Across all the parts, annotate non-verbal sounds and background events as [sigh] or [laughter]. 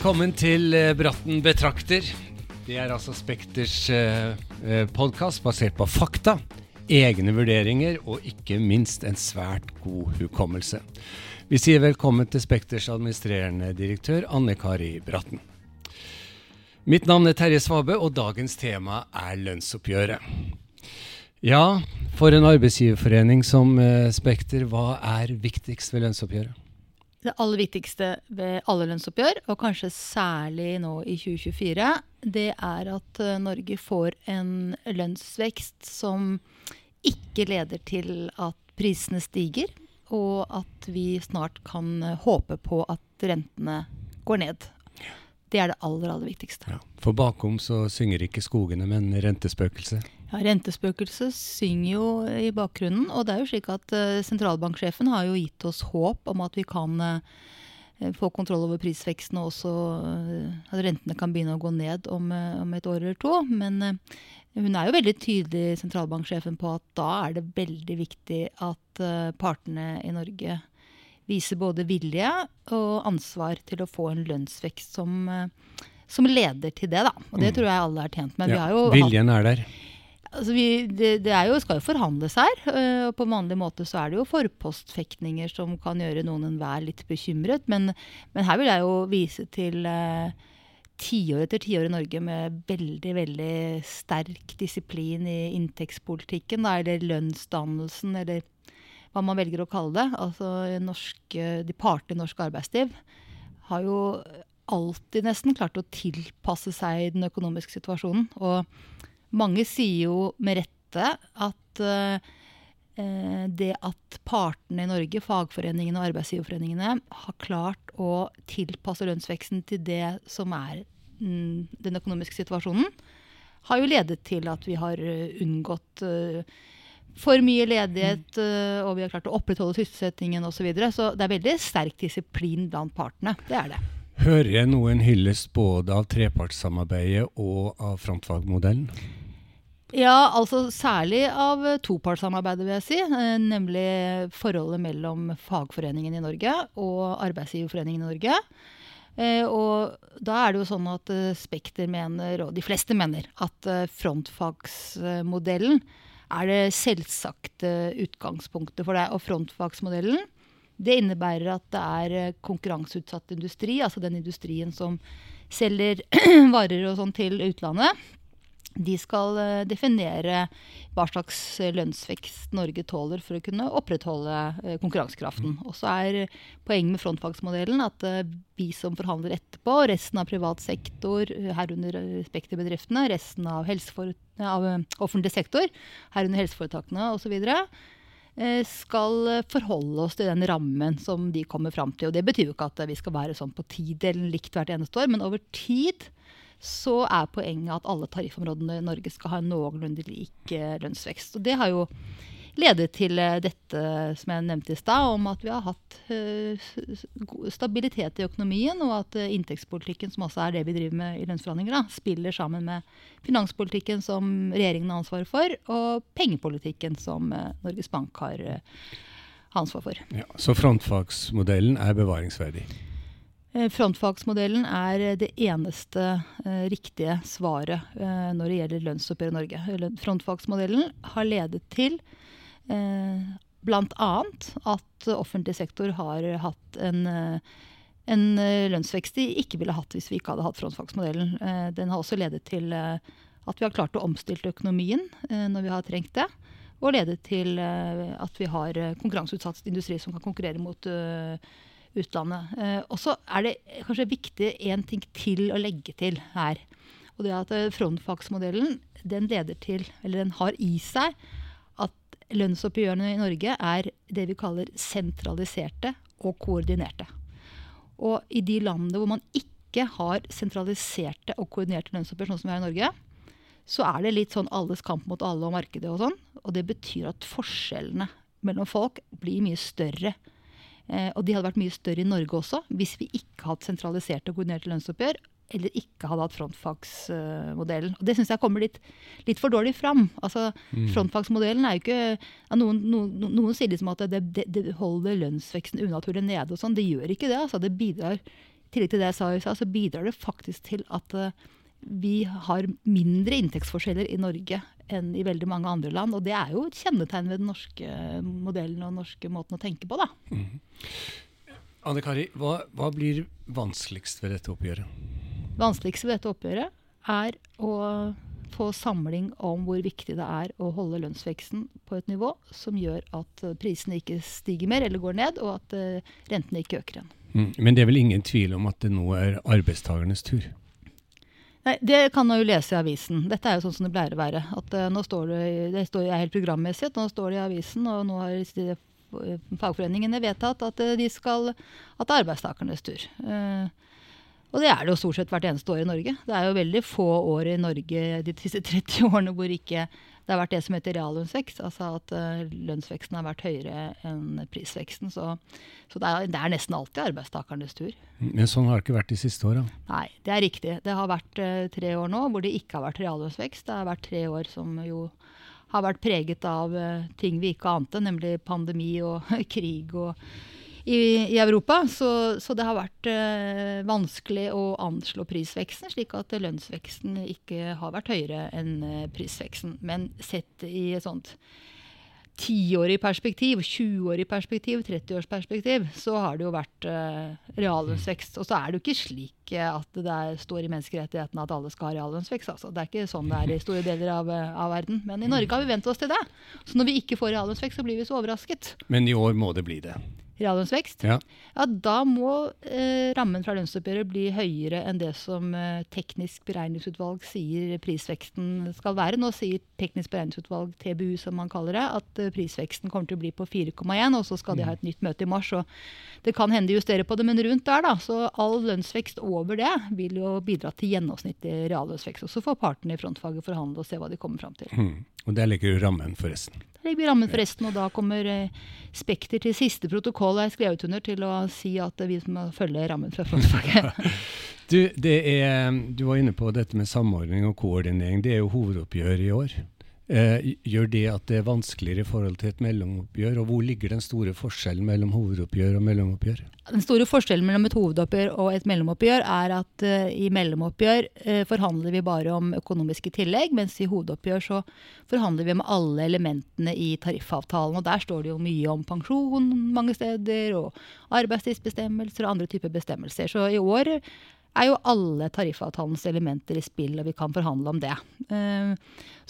Velkommen til eh, Bratten betrakter. Det er altså Spekters eh, eh podkast basert på fakta, egne vurderinger og ikke minst en svært god hukommelse. Vi sier velkommen til Spekters administrerende direktør Anne Kari Bratten. Mitt navn er Terje Svabe, og dagens tema er lønnsoppgjøret. Ja, for en arbeidsgiverforening som Spekter, hva er viktigst ved lønnsoppgjøret? Det aller viktigste ved alle lønnsoppgjør, og kanskje særlig nå i 2024, det er at eh, Norge får en lønnsvekst som ikke leder til at prisene stiger, og at vi snart kan eh, håpe på at rentene går ned. Det er det aller, aller viktigste. Ja, for bakom så synger ikke skogene, men rentespøkelset? Ja, Rentespøkelset synger jo i bakgrunnen. Og det er jo slik at uh, sentralbanksjefen har jo gitt oss håp om at vi kan uh, få kontroll over prisveksten, og også uh, at rentene kan begynne å gå ned om, om et år eller to. Men hun er jo veldig tydelig, sentralbanksjefen, på at da er det veldig viktig at partene i Norge viser både vilje og ansvar til å få en lønnsvekst som, som leder til det. Da. Og det mm. tror jeg alle er tjent med. Ja, viljen er der. Altså vi, det, det jo, skal jo forhandles her. Øh, og på vanlig måte så er det jo forpostfektninger som kan gjøre noen enhver litt bekymret. Men, men, her vil jeg jo vise til uh, tiår etter tiår i Norge med veldig veldig sterk disiplin i inntektspolitikken. Da, eller lønnsdannelsen, eller hva man velger å kalle det. Altså norske, De partene i norsk arbeidsliv har jo alltid nesten klart å tilpasse seg den økonomiske situasjonen. og mange sier jo med rette at uh, det at partene i Norge, fagforeningene og arbeidsgiverforeningene, har klart å tilpasse lønnsveksten til det som er mm, den økonomiske situasjonen, har jo ledet til at vi har eh, unngått uh, for mye ledighet, mm. og vi har klart å opprettholde sysselsettingen osv. Så, videre. så det er veldig sterk disiplin blant partene. Det er det. Hører jeg noen hyllest både av trepartssamarbeidet og av frontfagmodellen? Ja, altså særlig av topartssamarbeidet, vil jeg si. Eh, nemlig forholdet mellom fagforeningen i Norge og Arbeidsgiverforeningen i Norge. Eh, og da er det jo sånn at Spekter mener, og de fleste mener, at frontfagsmodellen er det selvsagte utgangspunktet for deg. Og frontfagsmodellen det innebærer at det er konkurranseutsatt industri, altså den industrien som selger [clears throat] varer og sånn til utlandet de skal eh, definere hva slags lønnsvekst Norge tåler for å kunne opprettholde eh, konkurransekraften. Og så er poenget med frontfagsmodellen at eh, vi som forhandler etterpå, resten av privat sektor, herunder Spekterbedriftene, resten av, av offentlig sektor, herunder helseforetakene osv., skal forholde oss til den rammen som de kommer fram til. Og det betyr jo ikke at vi skal være sånn på tidelen likt hvert eneste år, men over tid så er poenget at alle tariffområdene i Norge skal ha en noenlunde lik eh, lønnsvekst. Og det har jo ledet til eh, dette som jeg nevnte i stad, om at vi har hatt uh, stabilitet i økonomien, og at inntektspolitikken, som også er det vi driver med i lønnsforhandlinger, spiller sammen med finanspolitikken, som regjeringen har ansvaret for, og pengepolitikken, som Norges Bank har ansvar for. Ja, så frontfagsmodellen er bevaringsverdig? Eh, frontfagsmodellen er det eneste eh, riktige svaret eh, når det gjelder lønnsoppgjør i Norge. Frontfagsmodellen har ledet til eh, bl.a. at offentlig sektor har hatt en, en lønnsvekst de ikke ville hatt hvis vi ikke hadde hatt frontfagsmodellen. den har også ledet til at vi har klart å omstille økonomien når vi har trengt det. Og ledet til at vi har konkurranseutsatt industri som kan konkurrere mot utlandet. Eh, og så er det kanskje viktig en ting til å legge til her. Og det er at eh, frontfagsmodellen den leder til, eller den har i seg, at lønnsoppgjørene i Norge er det vi kaller sentraliserte og koordinerte. Og i de landene hvor man ikke har sentraliserte og koordinerte lønnsoppgjør, sånn som vi har i Norge, så er det litt sånn alles kamp mot alle og markedet og sånn. Og det betyr at forskjellene mellom folk blir mye større og de hadde vært mye større i Norge også hvis vi ikke hadde sentraliserte og koordinerte lønnsoppgjør. Eller ikke hadde hatt frontfagsmodellen. Og Det syns jeg kommer litt, litt, for dårlig fram. Altså, mm. Frontfagsmodellen er jo ikke ja, noen, noen, noen, sier liksom at det, det, det holder lønnsveksten unaturlig nede. og sånn. Det gjør ikke det. altså Det bidrar tillegg til det jeg sa i stad, så bidrar det faktisk til at uh, vi har mindre inntektsforskjeller i Norge enn i veldig mange andre land. Og det er jo et kjennetegn ved den norske modellen og den norske måten å tenke på, da. Mm. Anne Kari, hva, hva, blir vanskeligst ved dette oppgjøret? Vanskeligst ved dette oppgjøret er å få samling om hvor viktig det er å holde lønnsveksten på et nivå som gjør at prisene ikke stiger mer eller går ned, og at uh, rentene ikke øker igjen. Mm. Men det er vel ingen tvil om at det nå er arbeidstakernes tur? Nei, Det kan man jo lese i avisen. Dette er jo sånn som det pleier å være. At uh, nå står det, det står helt programmessig at nå står det i avisen, og nå har fagforeningene vedtatt at uh, de skal at det er arbeidstakernes tur. Uh, og det er det jo stort sett hvert eneste år i Norge. Det er jo veldig få år i Norge de siste 30 årene hvor ikke det har vært det som heter reallønnsvekst. Altså at uh, lønnsveksten har vært høyere enn prisveksten. Så, så det, er, det, er, nesten alltid arbeidstakernes tur. Men sånn har det ikke vært de siste åra? Nei, det er riktig. Det har vært uh, tre år nå hvor det ikke har vært reallønnsvekst. Det har vært tre år som jo har vært preget av uh, ting vi ikke ante, nemlig pandemi og [laughs] krig og i, i Europa. Så, så, det har vært eh, vanskelig å anslå prisveksten, slik at lønnsveksten ikke har vært høyere enn eh, prisveksten. Men sett i et sånt tiårig perspektiv, 20-årig perspektiv, 30-årsperspektiv, så har det jo vært eh, reallønnsvekst. Og så er det jo ikke slik eh, at det der står i menneskerettighetene at alle skal ha reallønnsvekst. Altså. Det er ikke sånn det er i store deler av, eh, av, verden. Men i Norge har vi vent oss til det. Så når vi ikke får reallønnsvekst, så blir vi så overrasket. Men i år må det bli det? Reallønnsvekst, ja. ja. da må eh, rammen fra lønnsoppgjøret bli høyere enn det som eh, teknisk beregningsutvalg sier prisveksten skal være. Nå sier teknisk beregningsutvalg, TBU som man kaller det, at eh, prisveksten kommer til å bli på 4,1, og så skal de ha et nytt møte i mars. og Det kan hende de justerer på det, men rundt der, da. Så all lønnsvekst over det vil jo bidra til gjennomsnittlig reallønnsvekst. Og så får partene i frontfaget forhandle og se hva de kommer fram til. Mm. Og der ligger rammen, forresten. Der ligger rammen forresten, og da kommer eh, Spekter til siste protokoll er skrevet under til å si at vi må følge rammen fra frontfaget. [laughs] du, er, du var inne på dette med samordning og koordinering. Det er jo hovedoppgjør i år. Eh, gjør det at det er vanskeligere i forhold til et mellomoppgjør? Og hvor ligger den store forskjellen mellom hovedoppgjør og mellomoppgjør? Den store forskjellen mellom et hovedoppgjør og et mellomoppgjør er at eh, i mellomoppgjør eh, forhandler vi bare om økonomiske tillegg, mens i hovedoppgjør så forhandler vi om alle elementene i tariffavtalen. Og der står det jo mye om pensjon mange steder, og arbeidstidsbestemmelser og andre typer bestemmelser. Så i år er jo alle tariffavtalens elementer i spill, og vi kan forhandle om det. Eh,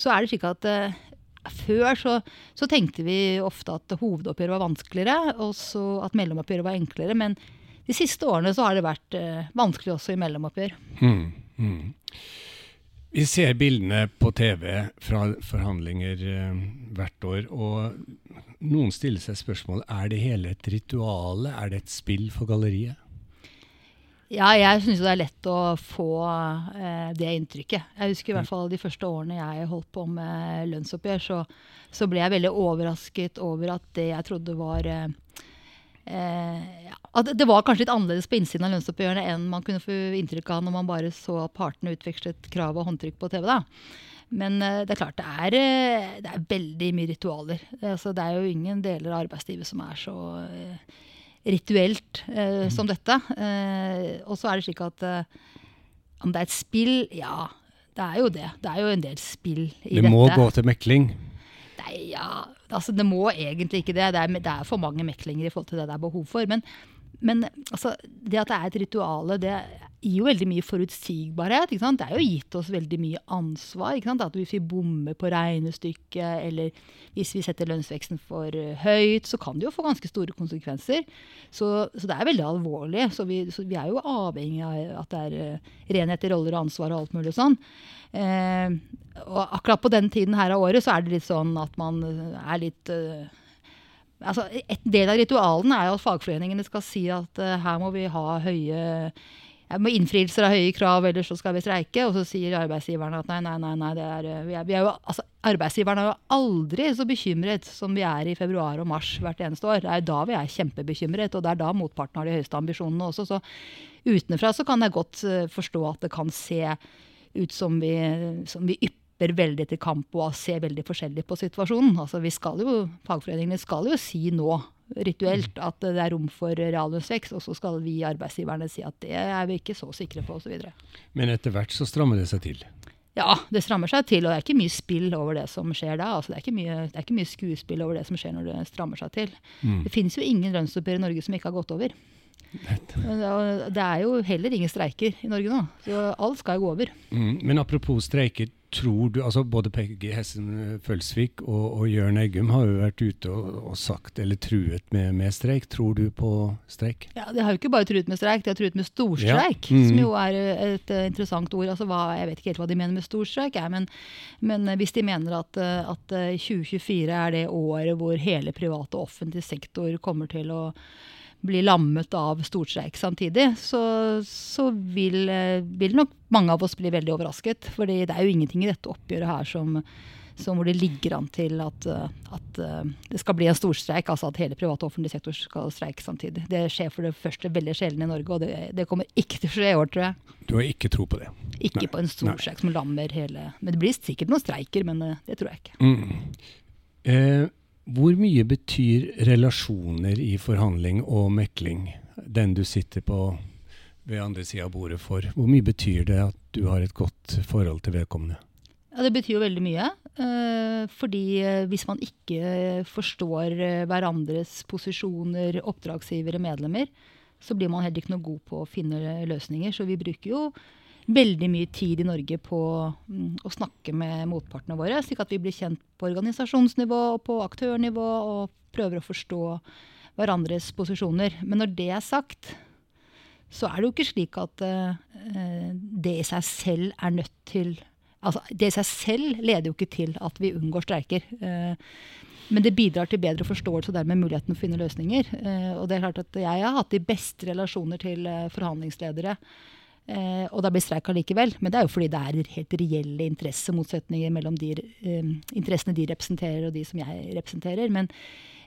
så er det slik at eh, før så, så tenkte vi ofte at hovedoppgjøret var vanskeligere, og at mellomoppgjøret var enklere. Men de siste årene så har det vært eh, vanskelig også i mellomoppgjør. Mm, mm. Vi ser bildene på TV fra forhandlinger hvert år, og noen stiller seg spørsmål er det hele et ritual, er det et spill for galleriet? Ja, jeg syns det er lett å få eh, det inntrykket. Jeg husker i hvert fall de første årene jeg holdt på med lønnsoppgjør, så, så ble jeg veldig overrasket over at det jeg trodde var eh, eh, at Det var kanskje litt annerledes på innsiden av lønnsoppgjørene enn man kunne få inntrykk av når man bare så at partene utvekslet krav og håndtrykk på TV. da. Men eh, det er klart, det er, eh, det er veldig mye ritualer. Altså, det er jo ingen deler av arbeidslivet som er så eh, rituelt eh, mm. som dette. Eh, og så er det slik at eh, om det er et spill Ja, det er jo det. Det er jo en del spill i det dette. Det må gå til mekling? Nei, ja, altså Det må egentlig ikke det. Det er, det er, for mange meklinger i forhold til det det er behov for. Men, men altså, det at det er et rituale, det gir jo veldig mye forutsigbarhet. Det er jo gitt oss veldig mye ansvar. At hvis vi bommer på regnestykket, eller hvis vi setter lønnsveksten for uh, høyt, så kan det jo få ganske store konsekvenser. Så, så det er veldig alvorlig. Så vi, så vi, er jo avhengig av at det er uh, renhet i roller og ansvar og alt mulig sånn. Eh, og akkurat på den tiden her av året så er det litt sånn at man er litt Altså, et del av ritualen er jo at fagforeningene skal si at her må vi ha høye med innfrielser av høye krav, ellers så skal vi streike. Og så sier arbeidsgiverne at nei, nei, nei, nei er, eh, vi er, vi er jo, altså, arbeidsgiverne er jo aldri så bekymret som vi er i februar og mars hvert eneste år. Det er da vi er kjempebekymret, og det er da motparten har de høyeste ambisjonene også. Så utenfra så kan jeg godt uh, forstå at det kan se ut som vi, som vi ypper veldig til kamp og ser veldig forskjellig på situasjonen. Altså vi skal jo, Fagforeningene skal jo si nå rituelt at det er rom for reallønnsvekst, og så skal vi arbeidsgiverne si at det er vi ikke så sikre på, osv. Men etter hvert så strammer det seg til? Ja, det strammer seg til, og det er ikke mye spill over det som skjer da. Altså, det, er ikke mye, det er ikke mye skuespill over det som skjer når det strammer seg til. Mm. Det finnes jo ingen lønnsoppgjør i Norge som ikke har gått over. Det er jo heller ingen streiker i Norge nå, så alt skal jo gå over. Mm. Men apropos streiker, tror du, altså Både Peggy Hessen Følsvik og, og Jørn Eggum har jo vært ute og, og sagt, eller truet med, med, streik. Tror du på streik? Ja, De har jo ikke bare truet med streik, de har truet med storstreik. Ja. Mm. Som jo er et uh, interessant ord. altså hva, Jeg vet ikke helt hva de mener med storstreik, ja, men, men, hvis de mener at, at 2024 er det året hvor hele privat og offentlig sektor kommer til å blir lammet av storstreik samtidig, så, så vil, eh, vil, nok mange av oss bli veldig overrasket. For det er jo ingenting i dette oppgjøret her som, som hvor det ligger an til at, eh, at, eh, det skal bli en storstreik. Altså at hele privat og offentlig sektor skal streike samtidig. Det skjer for det første veldig sjelden i Norge, og det, det, kommer ikke til å skje i år, tror jeg. Du har ikke tro på det? Ikke Nei. på en storstreik som lammer hele Men det blir sikkert noen streiker, men det tror jeg ikke. Mm. Eh, hvor mye betyr relasjoner i forhandling og mekling, den du sitter på ved andre sida av bordet for? Hvor mye betyr det at du har et godt forhold til vedkommende? Ja, Det betyr jo veldig mye. Eh, fordi eh, hvis man ikke forstår eh, hverandres posisjoner, oppdragsgivere, medlemmer, så blir man heller ikke noe god på å finne løsninger. Så vi bruker jo veldig mye tid i Norge på mm, å snakke med motpartene våre, slik at vi blir kjent på organisasjonsnivå og på aktørnivå og prøver å forstå hverandres posisjoner. Men når det er sagt, så er det jo ikke slik at uh, det i seg selv er nødt til Altså, det i seg selv leder jo ikke til at vi unngår streiker. Uh, men det bidrar til bedre forståelse og dermed muligheten å finne løsninger. Uh, og det er klart at jeg har hatt de beste relasjoner til forhandlingsledere Eh, og da blir streik allikevel. Men det er jo fordi det er helt reelle interessemotsetninger mellom de eh, interessene de representerer og de som jeg representerer. Men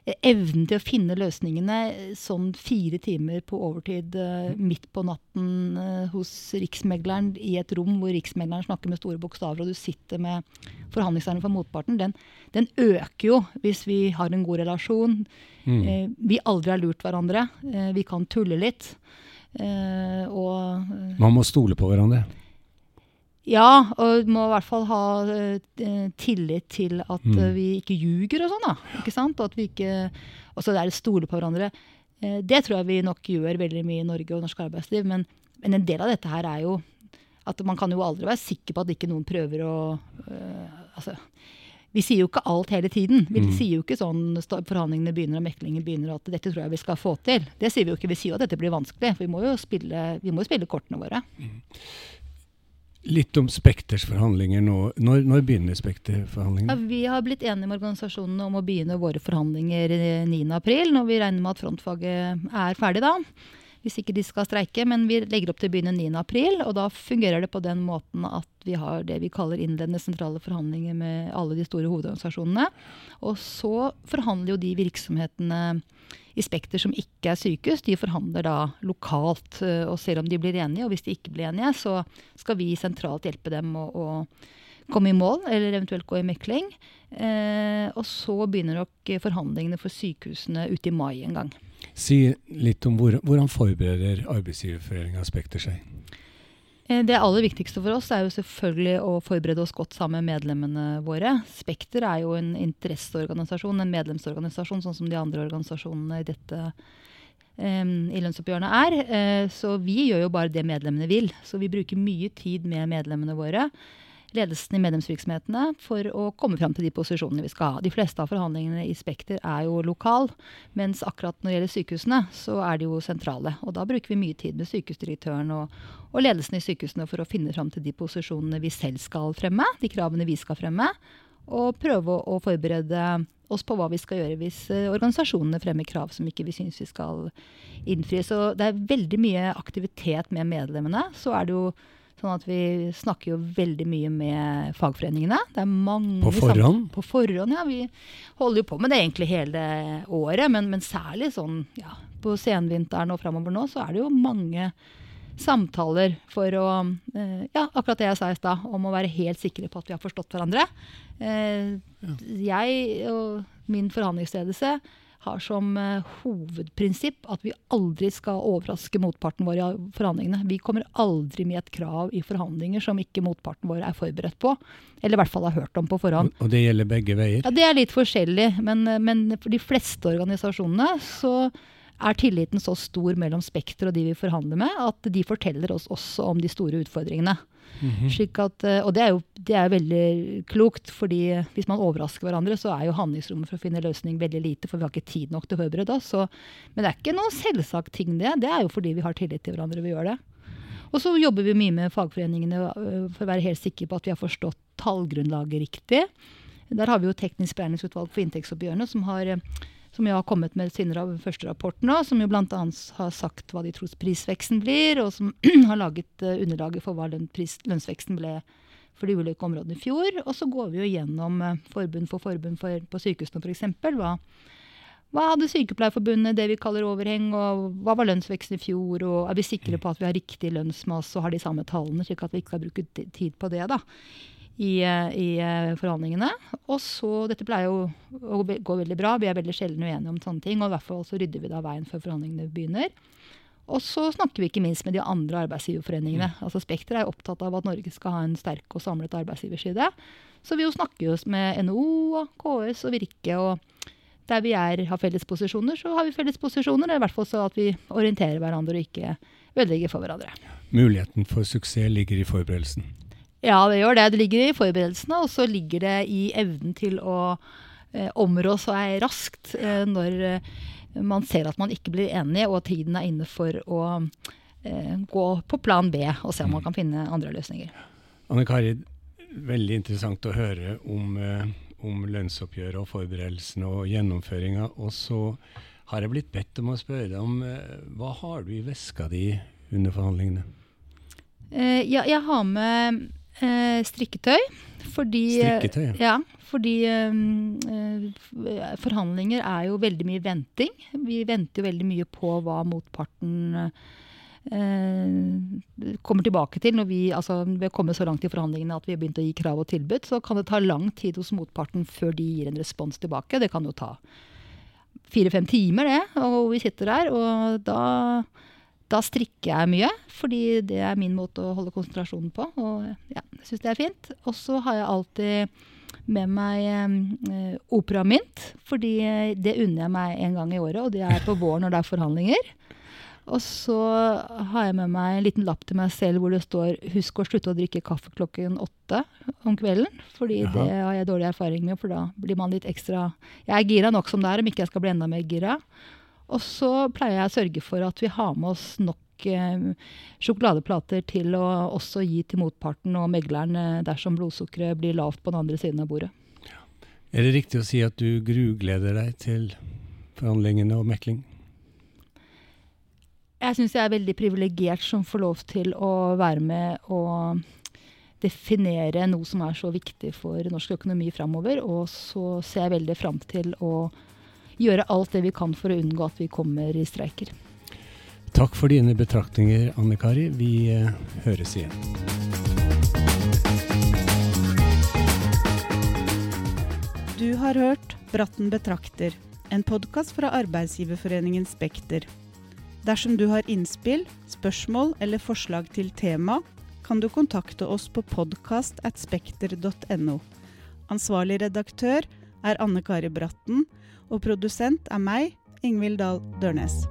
eh, evnen til å finne løsningene sånn fire timer på overtid eh, midt på natten eh, hos riksmegleren i et rom hvor riksmegleren snakker med store bokstaver, og du sitter med forhandlingseieren for motparten, den, den, øker jo hvis vi har en god relasjon. Mm. Eh, vi aldri har lurt hverandre. vi kan tulle litt. Eh, og, eh, Man må stole på hverandre? Ja, og må i hvert fall ha uh, tillit til at mm. vi ikke ljuger og sånn. da, ikke sant? Og at vi ikke, og så er det stole på hverandre. Det tror jeg vi nok gjør veldig mye i Norge og norsk arbeidsliv. Men, men, en del av dette her er jo at man kan jo aldri være sikker på at ikke noen prøver å altså, vi sier jo ikke alt hele tiden. Vi mm. sier jo ikke sånn forhandlingene begynner og meklingen begynner at dette tror jeg vi skal få til. Det sier vi jo ikke. Vi sier jo at dette blir vanskelig. For vi må jo spille, vi må spille kortene våre. Mm. Litt om Spekters forhandlinger nå. Når, når begynner Spekter-forhandlingene? Ja, vi har blitt enige med organisasjonene om å begynne våre forhandlinger 9.4, når vi regner med at frontfaget er ferdig da hvis ikke de skal streike. Men vi legger opp til å begynne 9.4, og da fungerer det på den måten at vi har det vi kaller innledende sentrale forhandlinger med alle de store hovedorganisasjonene. Og så forhandler jo de virksomhetene i Spekter som ikke er sykehus, de forhandler da lokalt eh, og ser om de blir enige. Og hvis de ikke blir enige, så skal vi sentralt hjelpe dem å, å komme i mål, eller eventuelt gå i mekling. Eh, og så begynner nok forhandlingene for sykehusene ute i mai en gang. Si litt om hvor, hvordan forbereder Arbeidsgiverforeninga Spekter seg? Eh, det aller viktigste for oss er jo selvfølgelig å forberede oss godt sammen med medlemmene våre. Spekter er jo en interesseorganisasjon, en medlemsorganisasjon, sånn som de andre organisasjonene i dette um, i lønnsoppgjørene er. Uh, så vi gjør jo bare det medlemmene vil. Så vi bruker mye tid med medlemmene våre ledelsen i medlemsvirksomhetene for å komme fram til de posisjonene vi skal ha. De fleste av forhandlingene i Spekter er jo lokal, mens akkurat når det gjelder sykehusene, så er de jo sentrale. Og da bruker vi mye tid med sykehusdirektøren og, og ledelsen i sykehusene for å finne fram til de posisjonene vi selv skal fremme, de kravene vi skal fremme, og prøve å, forberede oss på hva vi skal gjøre hvis uh, organisasjonene fremmer krav som ikke vi syns vi skal innfri. Så det er veldig mye aktivitet med medlemmene. Så er det jo Sånn at vi snakker jo veldig mye med fagforeningene. Det er mange På forhånd? På forhånd, ja. Vi holder jo på med det egentlig hele året. Men, men særlig sånn ja, på senvinteren og framover nå, så er det jo mange samtaler for å eh, Ja, akkurat det jeg sa i stad, om å være helt sikre på at vi har forstått hverandre. Eh, jeg og min forhandlingsledelse har som eh, hovedprinsipp at vi aldri skal overraske motparten vår i forhandlingene. Vi kommer aldri med et krav i forhandlinger som ikke motparten vår er forberedt på. Eller i hvert fall har hørt om på forhånd. Og det gjelder begge veier? Ja, Det er litt forskjellig. Men, men for de fleste organisasjonene så er tilliten så stor mellom Spekter og de vi forhandler med, at de forteller oss også om de store utfordringene. Mm -hmm. at, eh, og det er jo det er veldig klokt, fordi hvis man overrasker hverandre, så er jo handlingsrommet for å finne løsning veldig lite, for vi har ikke tid nok til å forberede oss. Men det er ikke noe selvsagt ting, det. Det er jo fordi vi har tillit til hverandre vi gjør det. Og så jobber vi mye med fagforeningene øh, for å være helt sikre på at vi har forstått tallgrunnlaget riktig. Der har vi jo Teknisk beregningsutvalg for inntektsoppgjørene, som har som jo har kommet med sin første rapport nå, som jo bl.a. har sagt hva de tror prisveksten blir, og som [clears throat] har laget uh, underlaget for hva pris, lønnsveksten ble for de ulike områdene i fjor. Og så går vi jo gjennom uh, forbund for forbund for, på sykehusene f.eks. Hva, hva hadde Sykepleierforbundet, det vi kaller overheng, og hva var lønnsveksten i fjor? Og er vi sikre på at vi har riktig lønnsmasse og har de samme tallene, slik at vi ikke skal bruke tid på det? da i, i eh, forhandlingene. Og så, Dette pleier jo å gå veldig bra. Vi er veldig sjelden uenige om sånne ting. Og i hvert fall så rydder vi da veien før forhandlingene begynner. Og så snakker vi ikke minst med de andre arbeidsgiverforeningene. Mm. Altså Spekter er opptatt av at Norge skal ha en sterk og samlet arbeidsgiverside. Så vi jo snakker jo med NHO, KS og Virke. og der vi er, har felles posisjoner, så har vi felles posisjoner. Er i hvert fall så at vi orienterer hverandre og ikke ødelegger for hverandre. Muligheten for suksess ligger i forberedelsen? Ja, det gjør det. Det ligger i forberedelsene, og så ligger det i evnen til å eh, områ seg raskt eh, når eh, man ser at man ikke blir enig, og tiden er inne for å eh, gå på plan B og se om man kan finne andre løsninger. Anne Kari, veldig interessant å høre om, eh, om lønnsoppgjøret og forberedelsene og gjennomføringa. Og så har jeg blitt bedt om å spørre om eh, hva har du i veska di under forhandlingene? ja, jeg har med Eh, strikketøy. Fordi, strikketøy, ja. ja fordi eh, forhandlinger er jo veldig mye venting. Vi venter jo veldig mye på hva motparten eh, kommer tilbake til. Når vi, altså, vi har kommet så langt i forhandlingene at vi har begynt å gi krav og tilbud, så kan det ta lang tid hos motparten før de gir en respons tilbake. Det kan jo ta fire-fem timer, det. Og vi sitter der, og da da strikker jeg mye, fordi det er min måte å holde konsentrasjonen på. Og ja, jeg syns det er fint. Og så har jeg alltid med meg eh, operamynt, fordi det unner jeg meg en gang i året, og det er på våren når det er forhandlinger. Og så har jeg med meg en liten lapp til meg selv hvor det står 'Husk å slutte å drikke kaffe klokken åtte om kvelden'. Fordi Jaha. det har jeg dårlig erfaring med, for da blir man litt ekstra Jeg er gira nok som det er, om ikke jeg skal bli enda mer gira. Og så pleier jeg å sørge for at vi har med oss nok eh, sjokoladeplater til å også gi til motparten og megleren eh, dersom blodsukkeret blir lavt på den andre siden av bordet. Ja. Er det riktig å si at du grugleder deg til forhandlingene og mekling? Jeg syns jeg er veldig privilegert som får lov til å være med og definere noe som er så viktig for norsk økonomi framover. Og så ser jeg veldig fram til å gjøre alt det vi kan for å unngå at vi kommer i streiker. Takk for dine betraktninger, Anne Kari. Vi uh, høres igjen. Du har hørt Bratten betrakter, en podkast fra arbeidsgiverforeningen Spekter. Dersom du har innspill, spørsmål eller forslag til tema, kan du kontakte oss på podkast.spekter.no. Ansvarlig redaktør er Anne Kari Bratten og produsent er meg, Ingvild Dahl Dørnes.